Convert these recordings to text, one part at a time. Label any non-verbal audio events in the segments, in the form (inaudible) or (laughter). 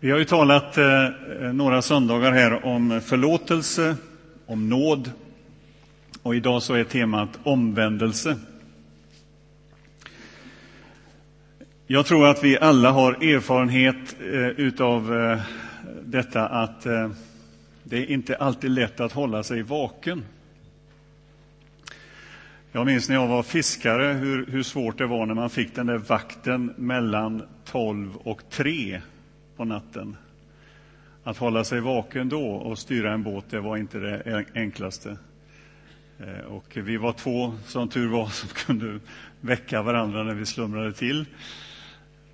Vi har ju talat eh, några söndagar här om förlåtelse, om nåd och idag så är temat omvändelse. Jag tror att vi alla har erfarenhet eh, utav eh, detta att eh, det är inte alltid lätt att hålla sig vaken. Jag minns när jag var fiskare hur, hur svårt det var när man fick den där vakten mellan 12 och 3 på natten. Att hålla sig vaken då och styra en båt, det var inte det enklaste. Eh, och vi var två, som tur var, (laughs) som kunde väcka varandra när vi slumrade till.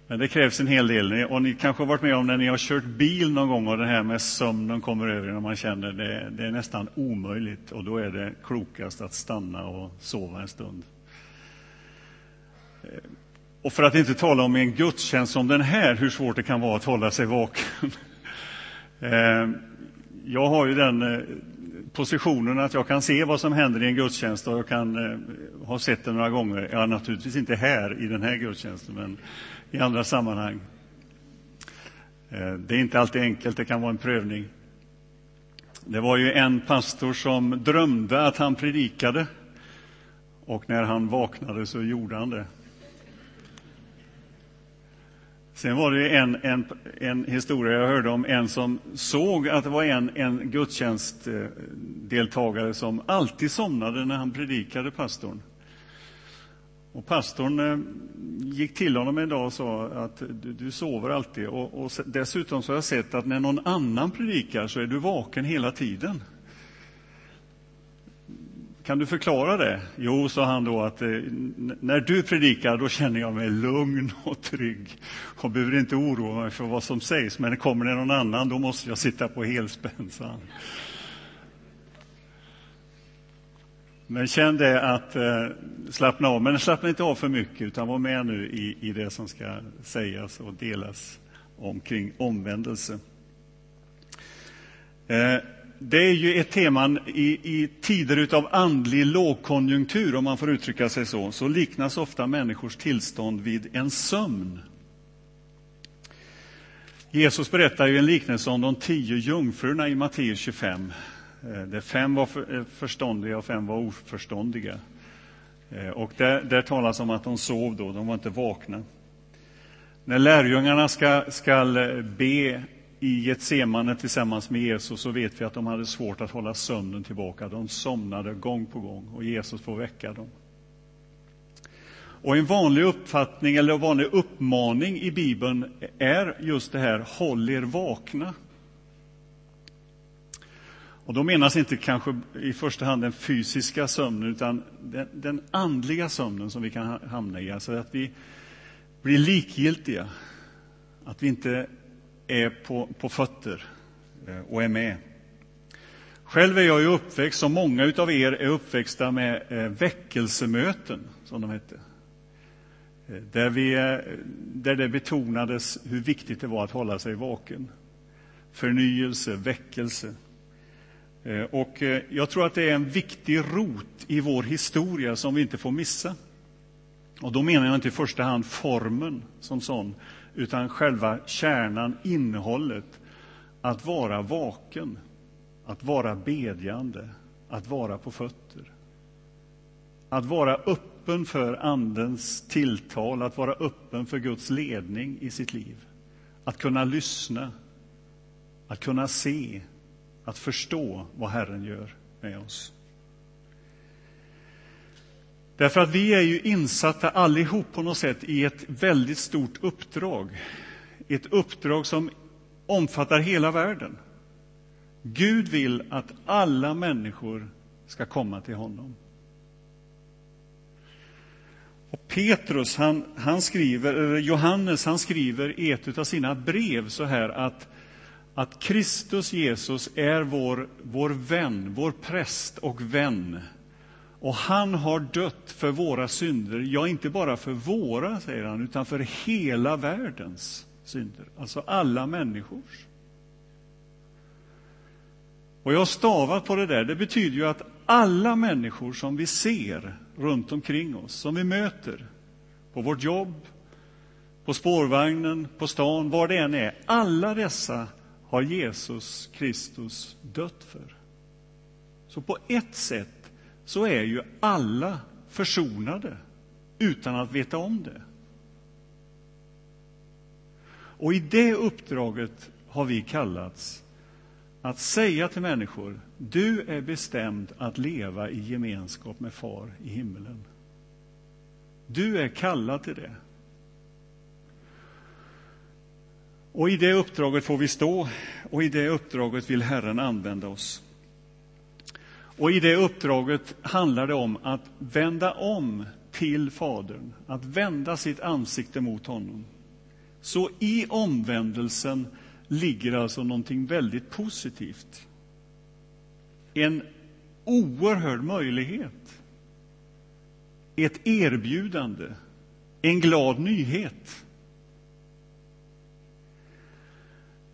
Men det krävs en hel del. Och ni kanske har varit med om när ni har kört bil någon gång och det här med sömnen kommer över när man känner det, det är nästan omöjligt. Och då är det klokast att stanna och sova en stund. Eh, och för att inte tala om en gudstjänst som den här, hur svårt det kan vara att hålla sig vaken. (laughs) Eh, jag har ju den eh, positionen att jag kan se vad som händer i en gudstjänst och jag kan eh, ha sett det några gånger. Ja, naturligtvis inte här i den här gudstjänsten, men i andra sammanhang. Det är inte alltid enkelt, det kan vara en prövning. Det var ju en pastor som drömde att han predikade och när han vaknade så gjorde han det. Sen var det en, en, en historia jag hörde om en som såg att det var en, en gudstjänstdeltagare som alltid somnade när han predikade, pastorn. Och pastorn eh, gick till honom en dag och sa att du, du sover alltid. Och, och dessutom så har jag sett att när någon annan predikar så är du vaken hela tiden. Kan du förklara det? Jo, sa han då, att eh, när du predikar då känner jag mig lugn (laughs) och trygg och behöver inte oroa mig för vad som sägs. Men kommer det någon annan, då måste jag sitta på helspänn, sa han. Men känn det att eh, slappna av, men slappna inte av för mycket utan var med nu i, i det som ska sägas och delas omkring omvändelse. Eh, det är ju ett tema i, i tider av andlig lågkonjunktur, om man får uttrycka sig så, så liknas ofta människors tillstånd vid en sömn. Jesus berättar ju en liknelse om de tio jungfrurna i Matteus 25. Eh, där fem var eh, förståndiga och fem var oförståndiga. Eh, och där, där talas om att de sov då, de var inte vakna. När lärjungarna ska, ska be i Getsemane tillsammans med Jesus så vet vi att de hade svårt att hålla sömnen tillbaka. De somnade gång på gång och Jesus får väcka dem. Och en vanlig uppfattning eller en vanlig uppmaning i Bibeln är just det här, håll er vakna. Och då menas inte kanske i första hand den fysiska sömnen utan den, den andliga sömnen som vi kan hamna i. Alltså att vi blir likgiltiga, att vi inte är på, på fötter eh, och är med. Själv är jag ju uppväxt, som många av er är uppväxta med eh, väckelsemöten, som de hette. Eh, där, vi, där det betonades hur viktigt det var att hålla sig vaken. Förnyelse, väckelse. Och jag tror att det är en viktig rot i vår historia som vi inte får missa. Och då menar jag inte i första hand formen som sån, utan själva kärnan, innehållet, att vara vaken, att vara bedjande, att vara på fötter. Att vara öppen för Andens tilltal, att vara öppen för Guds ledning i sitt liv. Att kunna lyssna, att kunna se, att förstå vad Herren gör med oss. Därför att vi är ju insatta allihop på något sätt i ett väldigt stort uppdrag. Ett uppdrag som omfattar hela världen. Gud vill att alla människor ska komma till honom. Och Petrus, han, han skriver, Johannes, han skriver i ett av sina brev så här att, att Kristus Jesus är vår, vår vän, vår präst och vän och han har dött för våra synder, ja, inte bara för våra, säger han, utan för hela världens synder, alltså alla människors. Och jag har stavat på det där, det betyder ju att alla människor som vi ser runt omkring oss, som vi möter på vårt jobb, på spårvagnen, på stan, var det än är. Alla dessa har Jesus Kristus dött för. Så på ett sätt så är ju alla försonade utan att veta om det. Och i det uppdraget har vi kallats att säga till människor, du är bestämd att leva i gemenskap med Far i himmelen. Du är kallad till det. Och i det uppdraget får vi stå och i det uppdraget vill Herren använda oss. Och i det uppdraget handlar det om att vända om till Fadern, att vända sitt ansikte mot honom. Så i omvändelsen ligger alltså någonting väldigt positivt. En oerhörd möjlighet. Ett erbjudande. En glad nyhet.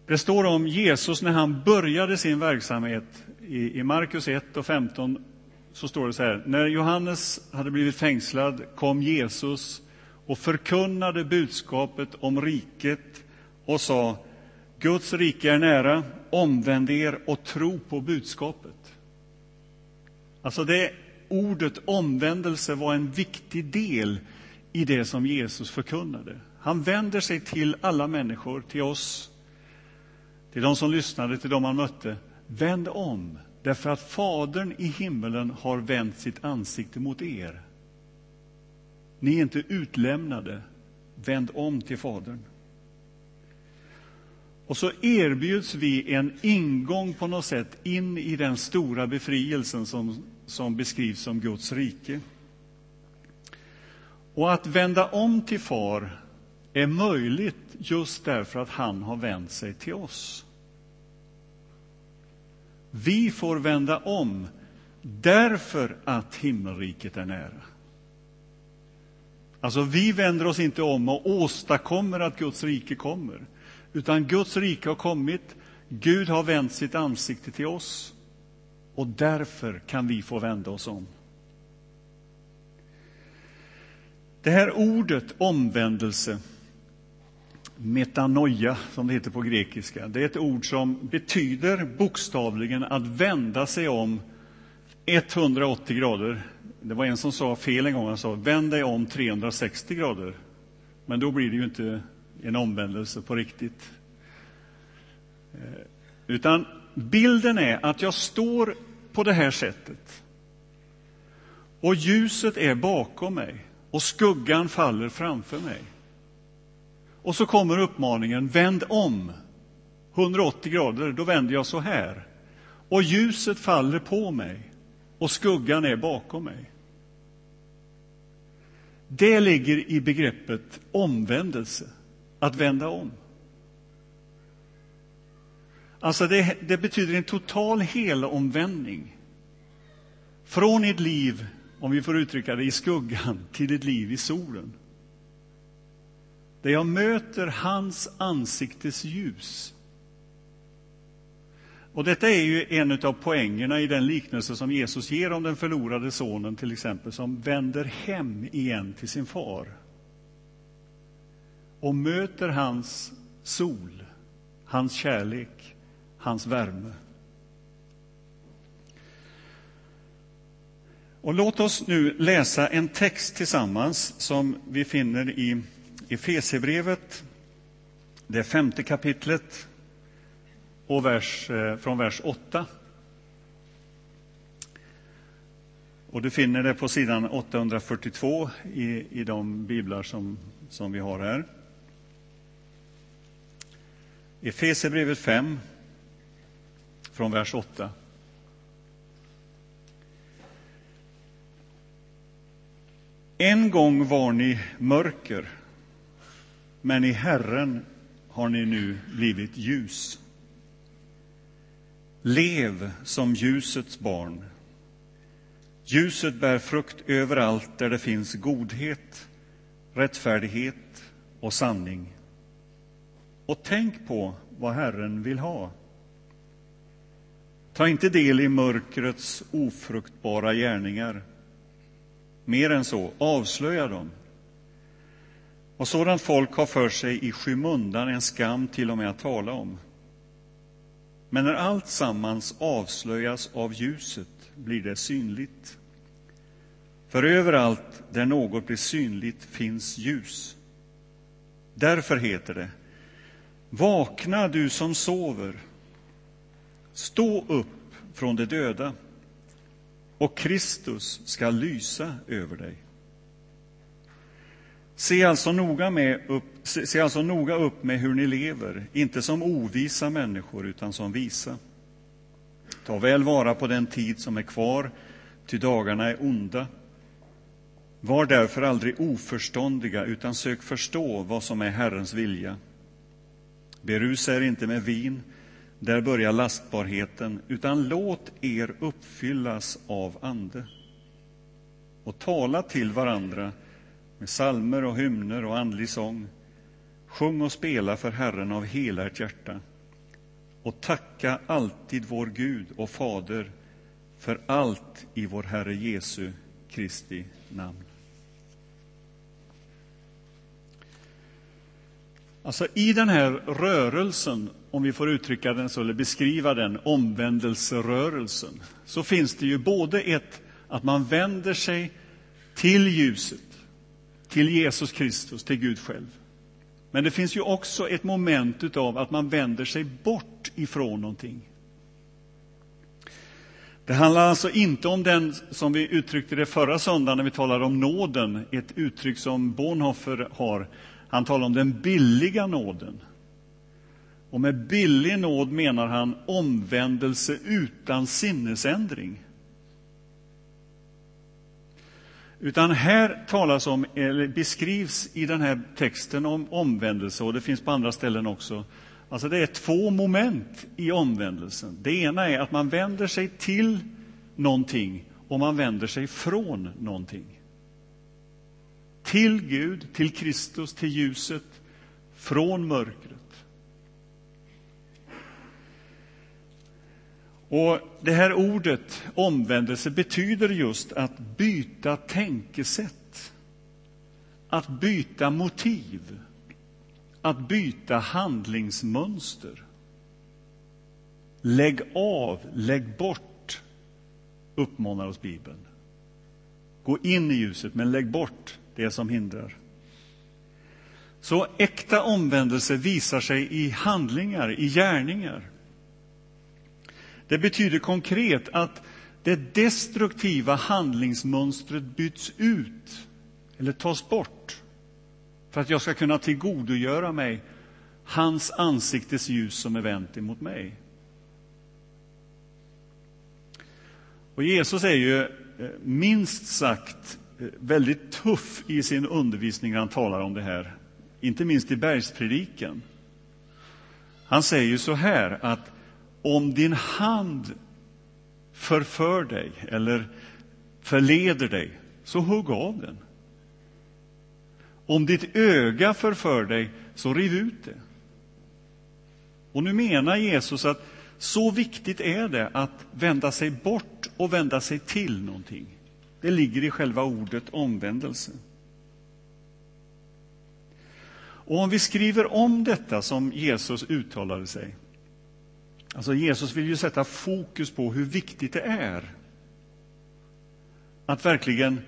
Det står om Jesus när han började sin verksamhet i, Markus 1 och 15 så står det så här. När Johannes hade blivit fängslad kom Jesus och förkunnade budskapet om riket och sa Guds rike är nära, omvänd er och tro på budskapet. Alltså det ordet omvändelse var en viktig del i det som Jesus förkunnade. Han vänder sig till alla människor, till oss, till de som lyssnade, till de han mötte. Vänd om, därför att Fadern i himmelen har vänt sitt ansikte mot er. Ni är inte utlämnade. Vänd om till Fadern. Och så erbjuds vi en ingång på något sätt in i den stora befrielsen som, som beskrivs som Guds rike. Och att vända om till Far är möjligt just därför att han har vänt sig till oss. Vi får vända om därför att himmelriket är nära. Alltså, vi vänder oss inte om och åstadkommer att Guds rike kommer. Utan Guds rike har kommit, Gud har vänt sitt ansikte till oss och därför kan vi få vända oss om. Det här ordet omvändelse, metanoia som det heter på grekiska, det är ett ord som betyder bokstavligen att vända sig om 180 grader. Det var en som sa fel en gång, han sa vänd dig om 360 grader. Men då blir det ju inte en omvändelse på riktigt. Eh, utan bilden är att jag står på det här sättet. Och ljuset är bakom mig och skuggan faller framför mig. Och så kommer uppmaningen, vänd om 180 grader, då vänder jag så här. Och ljuset faller på mig och skuggan är bakom mig. Det ligger i begreppet omvändelse att vända om. Alltså det, det betyder en total helomvändning. Från ett liv, om vi får uttrycka det, i skuggan till ett liv i solen. Där jag möter hans ansiktes ljus. Och detta är ju en av poängerna i den liknelse som Jesus ger om den förlorade sonen, till exempel, som vänder hem igen till sin far och möter hans sol, hans kärlek, hans värme. Och låt oss nu läsa en text tillsammans som vi finner i Efesierbrevet, det femte kapitlet, och vers, eh, från vers 8. Och du finner det på sidan 842 i, i de biblar som, som vi har här. Efesierbrevet 5, från vers 8. En gång var ni mörker, men i Herren har ni nu blivit ljus. Lev som ljusets barn. Ljuset bär frukt överallt där det finns godhet, rättfärdighet och sanning och tänk på vad Herren vill ha. Ta inte del i mörkrets ofruktbara gärningar. Mer än så, avslöja dem. Och sådant folk har för sig i skymundan en skam till och med att tala om. Men när allt sammans avslöjas av ljuset blir det synligt. För överallt där något blir synligt finns ljus. Därför heter det Vakna, du som sover. Stå upp från de döda och Kristus ska lysa över dig. Se alltså, noga med upp, se, se alltså noga upp med hur ni lever, inte som ovisa människor, utan som visa. Ta väl vara på den tid som är kvar, ty dagarna är onda. Var därför aldrig oförståndiga, utan sök förstå vad som är Herrens vilja. Berusa er inte med vin, där börjar lastbarheten, utan låt er uppfyllas av Ande. Och tala till varandra med salmer och hymner och andlig sång. Sjung och spela för Herren av hela ert hjärta och tacka alltid vår Gud och Fader för allt i vår Herre Jesu Kristi namn. Alltså i den här rörelsen, om vi får uttrycka den så, eller beskriva den, omvändelserörelsen, så finns det ju både ett att man vänder sig till ljuset, till Jesus Kristus, till Gud själv. Men det finns ju också ett moment av att man vänder sig bort ifrån någonting. Det handlar alltså inte om den, som vi uttryckte det förra söndagen när vi talade om nåden, ett uttryck som Bonhoeffer har. Han talar om den billiga nåden. Och med billig nåd menar han omvändelse utan sinnesändring. Utan här talas om, eller beskrivs i den här texten om omvändelse, och det finns på andra ställen också. Alltså det är två moment i omvändelsen. Det ena är att man vänder sig till någonting och man vänder sig från någonting. Till Gud, till Kristus, till ljuset, från mörkret. Och Det här ordet omvändelse betyder just att byta tänkesätt, att byta motiv, att byta handlingsmönster. Lägg av, lägg bort, uppmanar oss Bibeln. Gå in i ljuset, men lägg bort det som hindrar. Så äkta omvändelse visar sig i handlingar, i gärningar. Det betyder konkret att det destruktiva handlingsmönstret byts ut eller tas bort för att jag ska kunna tillgodogöra mig hans ansiktes ljus som är vänt emot mig. Och Jesus är ju eh, minst sagt eh, väldigt tuff i sin undervisning när han talar om det här, inte minst i bergspredikan. Han säger ju så här att om din hand förför dig eller förleder dig, så hugg av den. Om ditt öga förför dig, så riv ut det. Och nu menar Jesus att så viktigt är det att vända sig bort och vända sig till någonting. Det ligger i själva ordet omvändelse. Och om vi skriver om detta som Jesus uttalade sig Alltså Jesus vill ju sätta fokus på hur viktigt det är att verkligen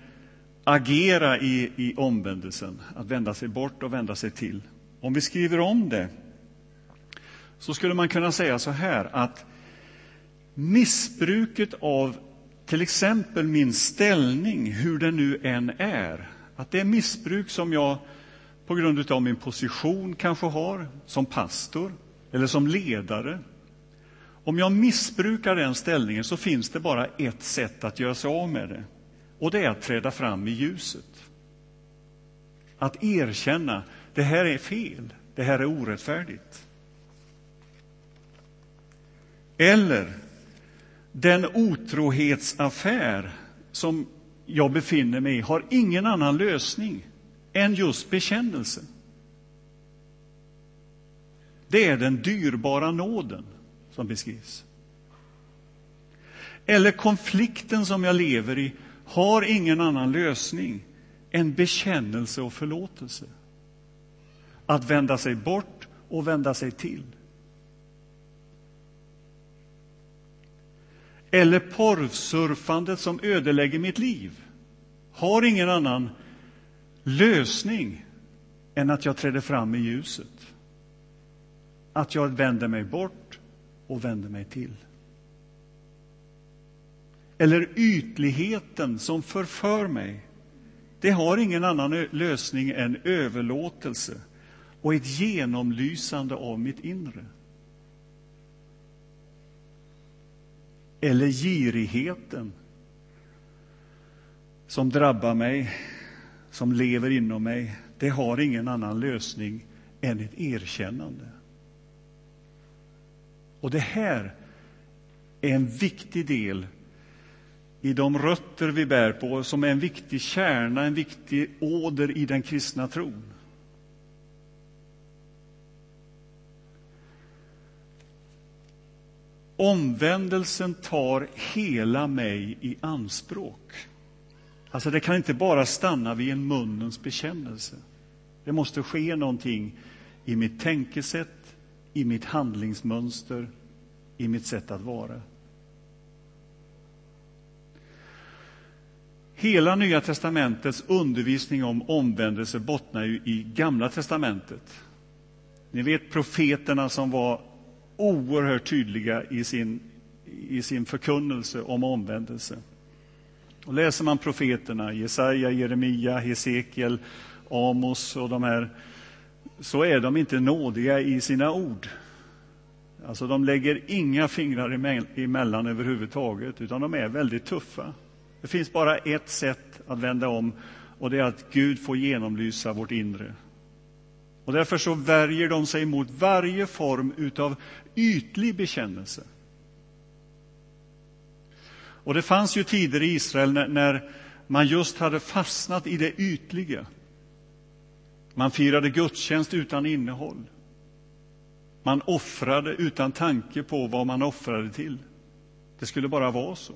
agera i, i omvändelsen, att vända sig bort och vända sig till. Om vi skriver om det så skulle man kunna säga så här att missbruket av till exempel min ställning, hur den nu än är, att det missbruk som jag på grund av min position kanske har som pastor eller som ledare om jag missbrukar den ställningen så finns det bara ett sätt att göra sig av med det. Och det är att träda fram i ljuset. Att erkänna, det här är fel, det här är orättfärdigt. Eller den otrohetsaffär som jag befinner mig i har ingen annan lösning än just bekännelse. Det är den dyrbara nåden som beskrivs. Eller konflikten som jag lever i har ingen annan lösning än bekännelse och förlåtelse. Att vända sig bort och vända sig till. Eller porrsurfandet som ödelägger mitt liv har ingen annan lösning än att jag träder fram i ljuset. Att jag vänder mig bort och vänder mig till. Eller ytligheten som förför mig. Det har ingen annan lösning än överlåtelse och ett genomlysande av mitt inre. Eller girigheten som drabbar mig, som lever inom mig, det har ingen annan lösning än ett erkännande. Och det här är en viktig del i de rötter vi bär på, som är en viktig kärna, en viktig åder i den kristna tron. Omvändelsen tar hela mig i anspråk. Alltså det kan inte bara stanna vid en munnens bekännelse. Det måste ske någonting i mitt tänkesätt, i mitt handlingsmönster, i mitt sätt att vara. Hela Nya testamentets undervisning om omvändelse bottnar ju i Gamla testamentet. Ni vet profeterna som var oerhört tydliga i sin, i sin förkunnelse om omvändelse. Och läser man profeterna, Jesaja, Jeremia, Hesekiel, Amos och de här, så är de inte nådiga i sina ord. Alltså, de lägger inga fingrar emellan överhuvudtaget, utan de är väldigt tuffa. Det finns bara ett sätt att vända om, och det är att Gud får genomlysa vårt inre. Och därför så värjer de sig mot varje form av ytlig bekännelse. Och det fanns ju tider i Israel när, när man just hade fastnat i det ytliga. Man firade gudstjänst utan innehåll. Man offrade utan tanke på vad man offrade till. Det skulle bara vara så.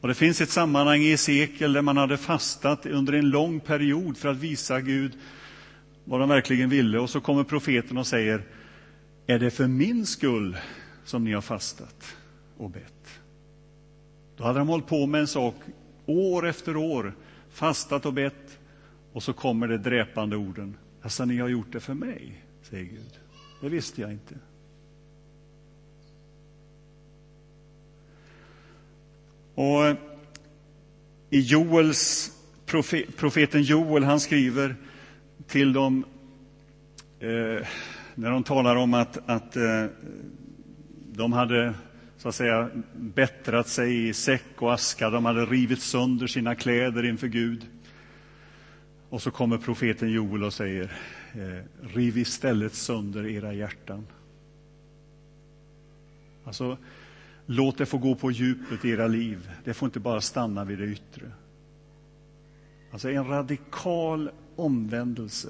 Och Det finns ett sammanhang i Esekiel där man hade fastat under en lång period för att visa Gud vad de verkligen ville. Och så kommer profeten och säger, är det för min skull som ni har fastat och bett? Då hade de hållit på med en sak år efter år, fastat och bett, och så kommer det dräpande orden. Alltså, ni har gjort det för mig, säger Gud. Det visste jag inte. Och i Joels, profeten Joel, han skriver till dem eh, när de talar om att, att eh, de hade så att säga bättrat sig i säck och aska, de hade rivit sönder sina kläder inför Gud. Och så kommer profeten Joel och säger, eh, riv istället sönder era hjärtan. Alltså, Låt det få gå på djupet i era liv. Det får inte bara stanna vid det yttre. Alltså en radikal omvändelse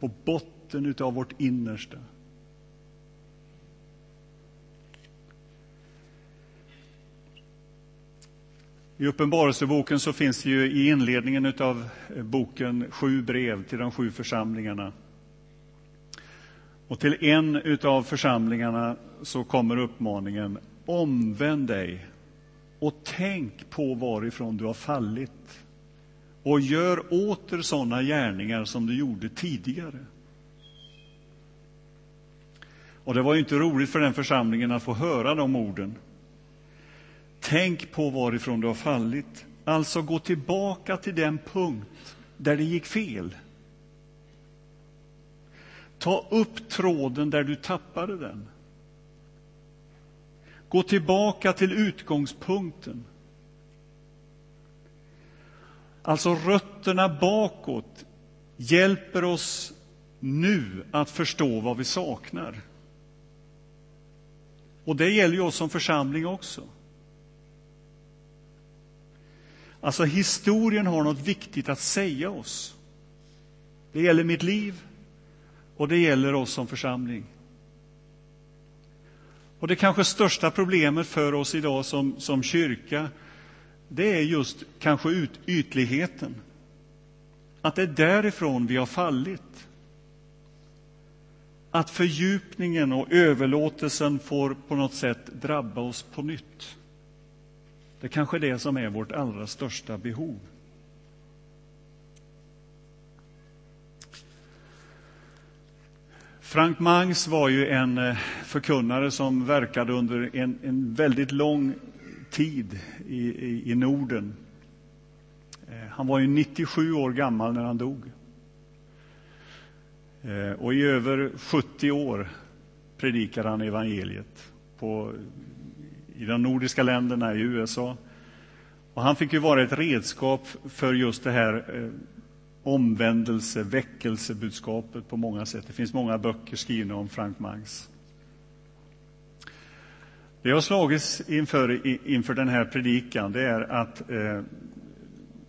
på botten av vårt innersta. I Uppenbarelseboken så finns det ju i inledningen av eh, boken sju brev till de sju församlingarna. Och till en av församlingarna så kommer uppmaningen omvänd dig och tänk på varifrån du har fallit och gör åter sådana gärningar som du gjorde tidigare. Och det var ju inte roligt för den församlingen att få höra de orden. Tänk på varifrån du har fallit. Alltså gå tillbaka till den punkt där det gick fel. Ta upp tråden där du tappade den. Gå tillbaka till utgångspunkten. Alltså rötterna bakåt hjälper oss nu att förstå vad vi saknar. Och det gäller ju oss som församling också. Alltså historien har något viktigt att säga oss. Det gäller mitt liv och det gäller oss som församling. Och det kanske största problemet för oss idag som, som kyrka, det är just kanske ut, ytligheten. att det är därifrån vi har fallit. Att fördjupningen och överlåtelsen får på något sätt drabba oss på nytt. Det kanske är det som är vårt allra största behov. Frank Mangs var ju en eh, förkunnare som verkade under en, en väldigt lång tid i, i, i Norden. Eh, han var ju 97 år gammal när han dog. Eh, och i över 70 år predikade han evangeliet på, i de nordiska länderna, i USA. Och han fick ju vara ett redskap för just det här eh, omvändelse, väckelsebudskapet på många sätt. Det finns många böcker skrivna om Frank Mangs. Det jag har slagits inför, inför den här predikan det är att eh,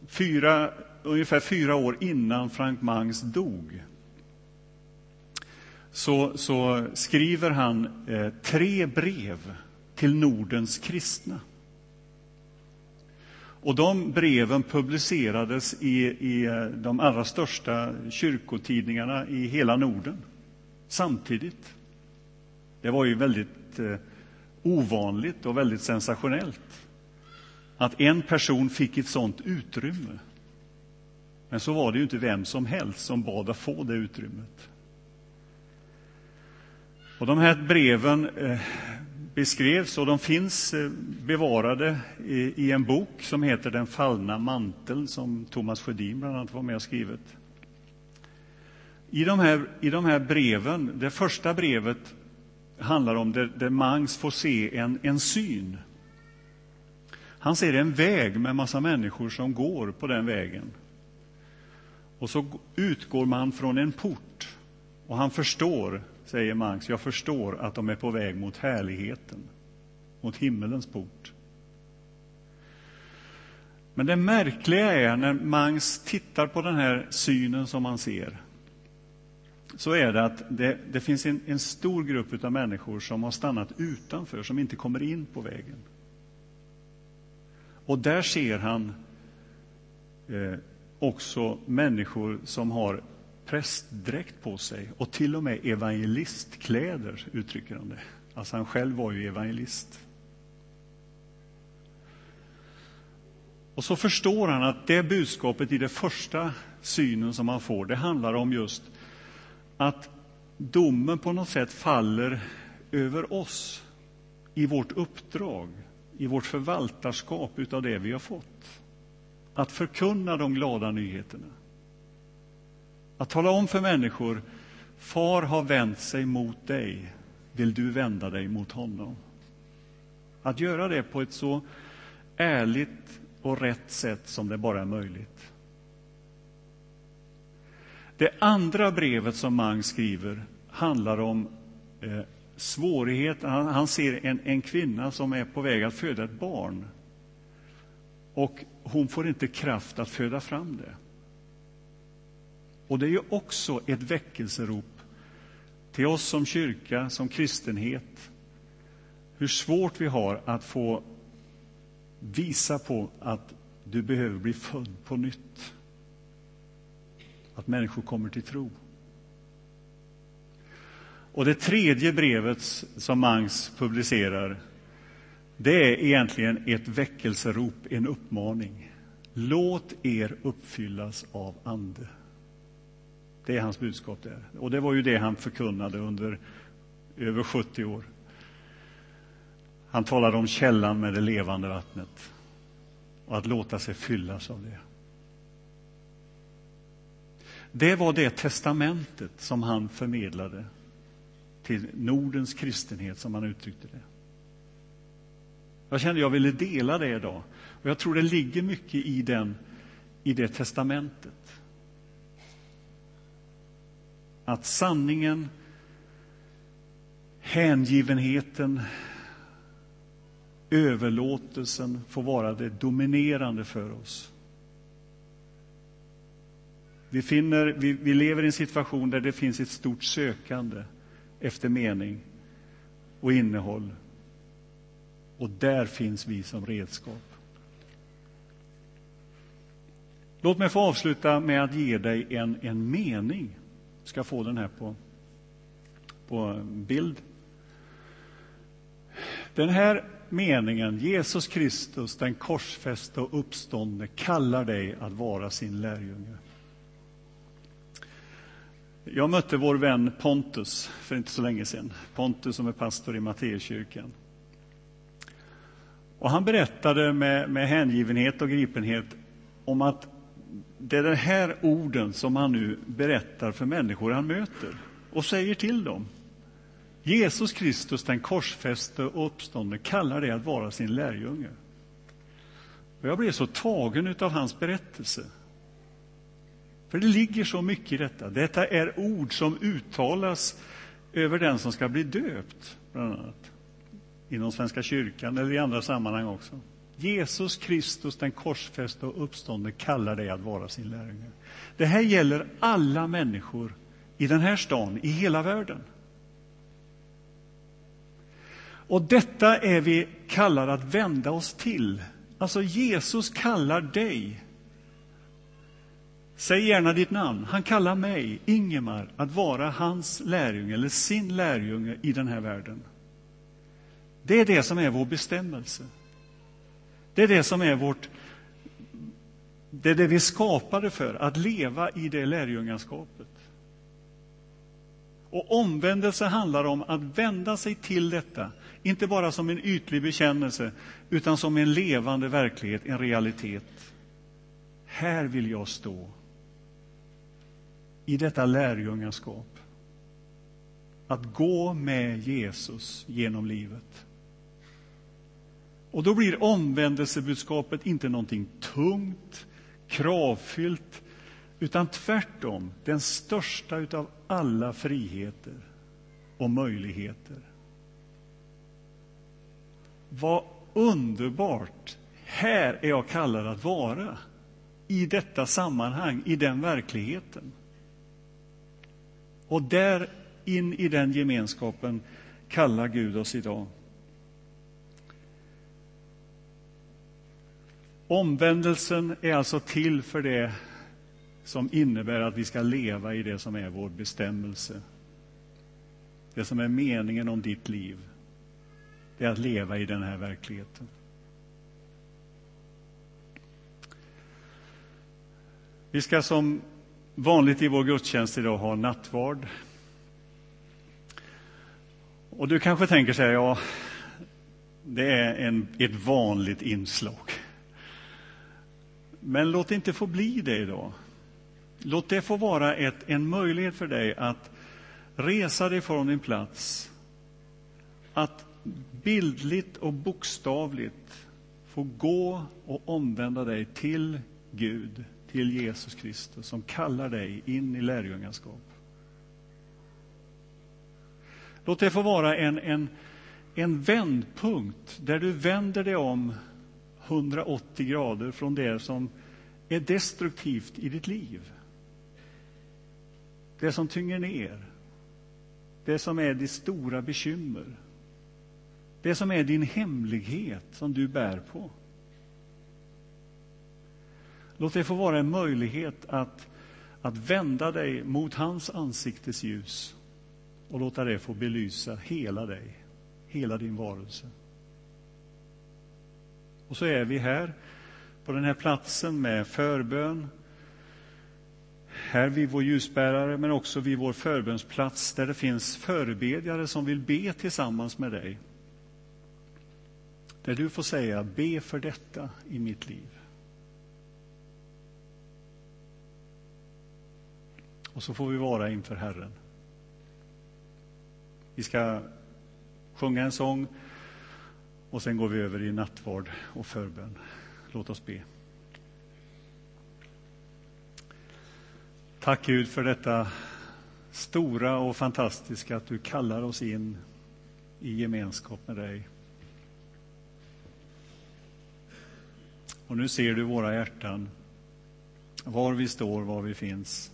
fyra, ungefär fyra år innan Frank Mangs dog så, så skriver han eh, tre brev till Nordens kristna. Och de breven publicerades i, i eh, de allra största kyrkotidningarna i hela Norden samtidigt. Det var ju väldigt eh, ovanligt och väldigt sensationellt att en person fick ett sånt utrymme. Men så var det ju inte vem som helst som bad att få det utrymmet. Och de här breven eh, beskrevs och de finns eh, bevarade i, en bok som heter Den fallna manteln som Thomas Sjödin bland annat var med och skrivit. I de här, i de här breven, det första brevet handlar om där, där Mangs får se en, en syn. Han ser en väg med massa människor som går på den vägen. Och så utgår man från en port och han förstår säger Mangs, jag förstår att de är på väg mot härligheten, mot himmelens port. Men det märkliga är när Mangs tittar på den här synen som man ser, så är det att det, det finns en, en, stor grupp av människor som har stannat utanför, som inte kommer in på vägen. Och där ser han eh, också människor som har prästdräkt på sig och till och med evangelistkläder, uttrycker han det. Alltså han själv var ju evangelist. Och så förstår han att det budskapet i den första synen som han får, det handlar om just att domen på något sätt faller över oss i vårt uppdrag, i vårt förvaltarskap utav det vi har fått. Att förkunna de glada nyheterna. Att tala om för människor, far har vänt sig mot dig, vill du vända dig mot honom? Att göra det på ett så ärligt och rätt sätt som det bara är möjligt. Det andra brevet som Mang skriver handlar om eh, svårighet. Han, han ser en, en kvinna som är på väg att föda ett barn. Och hon får inte kraft att föda fram det. Och det är ju också ett väckelserop till oss som kyrka, som kristenhet. Hur svårt vi har att få visa på att du behöver bli född på nytt. Att människor kommer till tro. Och det tredje brevet som Mangs publicerar, det är egentligen ett väckelserop, en uppmaning. Låt er uppfyllas av Ande. Det är hans budskap där. Och det var ju det han förkunnade under över 70 år. Han talade om källan med det levande vattnet och att låta sig fyllas av det. Det var det testamentet som han förmedlade till Nordens kristenhet, som han uttryckte det. Jag kände jag ville dela det idag. Och jag tror det ligger mycket i, den, i det testamentet att sanningen, hängivenheten, överlåtelsen får vara det dominerande för oss. Vi, finner, vi, vi lever i en situation där det finns ett stort sökande efter mening och innehåll. Och där finns vi som redskap. Låt mig få avsluta med att ge dig en, en mening. Du ska få den här på, på bild. Den här meningen, Jesus Kristus, den korsfäste och uppståndne, kallar dig att vara sin lärjunge. Jag mötte vår vän Pontus för inte så länge sedan. Pontus som är pastor i Matteuskyrkan. Och han berättade med, med hängivenhet och gripenhet om att det är de här orden som han nu berättar för människor han möter och säger till dem. Jesus Kristus, den korsfäste och uppståndne, kallar det att vara sin lärjunge. Och jag blev så tagen av hans berättelse. För det ligger så mycket i detta. Detta är ord som uttalas över den som ska bli döpt, bland annat. Inom Svenska kyrkan eller i andra sammanhang också. Jesus Kristus, den korsfäste och uppståndne, kallar dig att vara sin lärjunge. Det här gäller alla människor i den här stan, i hela världen. Och detta är vi kallade att vända oss till. Alltså, Jesus kallar dig. Säg gärna ditt namn. Han kallar mig, Ingemar, att vara hans lärjunge, eller sin lärjunge i den här världen. Det är det som är vår bestämmelse. Det är det som är vårt... Det är det vi skapade för, att leva i det lärjungaskapet. Och omvändelse handlar om att vända sig till detta, inte bara som en ytlig bekännelse, utan som en levande verklighet, en realitet. Här vill jag stå, i detta lärjungaskap. Att gå med Jesus genom livet. Och då blir omvändelsebudskapet inte någonting tungt, kravfyllt, utan tvärtom den största av alla friheter och möjligheter. Vad underbart! Här är jag kallad att vara, i detta sammanhang, i den verkligheten. Och där, in i den gemenskapen, kallar Gud oss idag. Omvändelsen är alltså till för det som innebär att vi ska leva i det som är vår bestämmelse. Det som är meningen om ditt liv, det är att leva i den här verkligheten. Vi ska som vanligt i vår gudstjänst idag ha nattvard. Och du kanske tänker så här, ja, det är en, ett vanligt inslag. Men låt det inte få bli det idag. Låt det få vara ett, en möjlighet för dig att resa dig från din plats, att bildligt och bokstavligt få gå och omvända dig till Gud, till Jesus Kristus som kallar dig in i lärjungaskap. Låt det få vara en, en, en vändpunkt där du vänder dig om 180 grader från det som är destruktivt i ditt liv. Det som tynger ner. Det som är ditt stora bekymmer. Det som är din hemlighet som du bär på. Låt det få vara en möjlighet att, att vända dig mot hans ansiktes ljus och låta det få belysa hela dig, hela din varelse. Och så är vi här på den här platsen med förbön. Här vid vår ljusbärare, men också vid vår förbönsplats där det finns förebedjare som vill be tillsammans med dig. Där du får säga, be för detta i mitt liv. Och så får vi vara inför Herren. Vi ska sjunga en sång och sen går vi över i nattvard och förbön. Låt oss be. Tack Gud för detta stora och fantastiska att du kallar oss in i gemenskap med dig. Och nu ser du våra hjärtan, var vi står, var vi finns.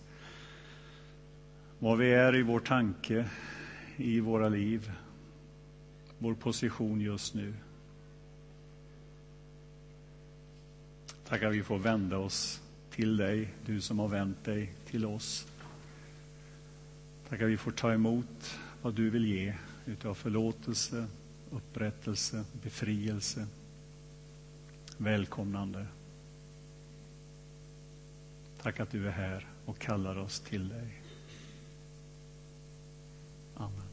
Var vi är i vår tanke, i våra liv, vår position just nu. Tack att vi får vända oss till dig, du som har vänt dig till oss. Tack att vi får ta emot vad du vill ge utav förlåtelse, upprättelse, befrielse, välkomnande. Tack att du är här och kallar oss till dig. Amen.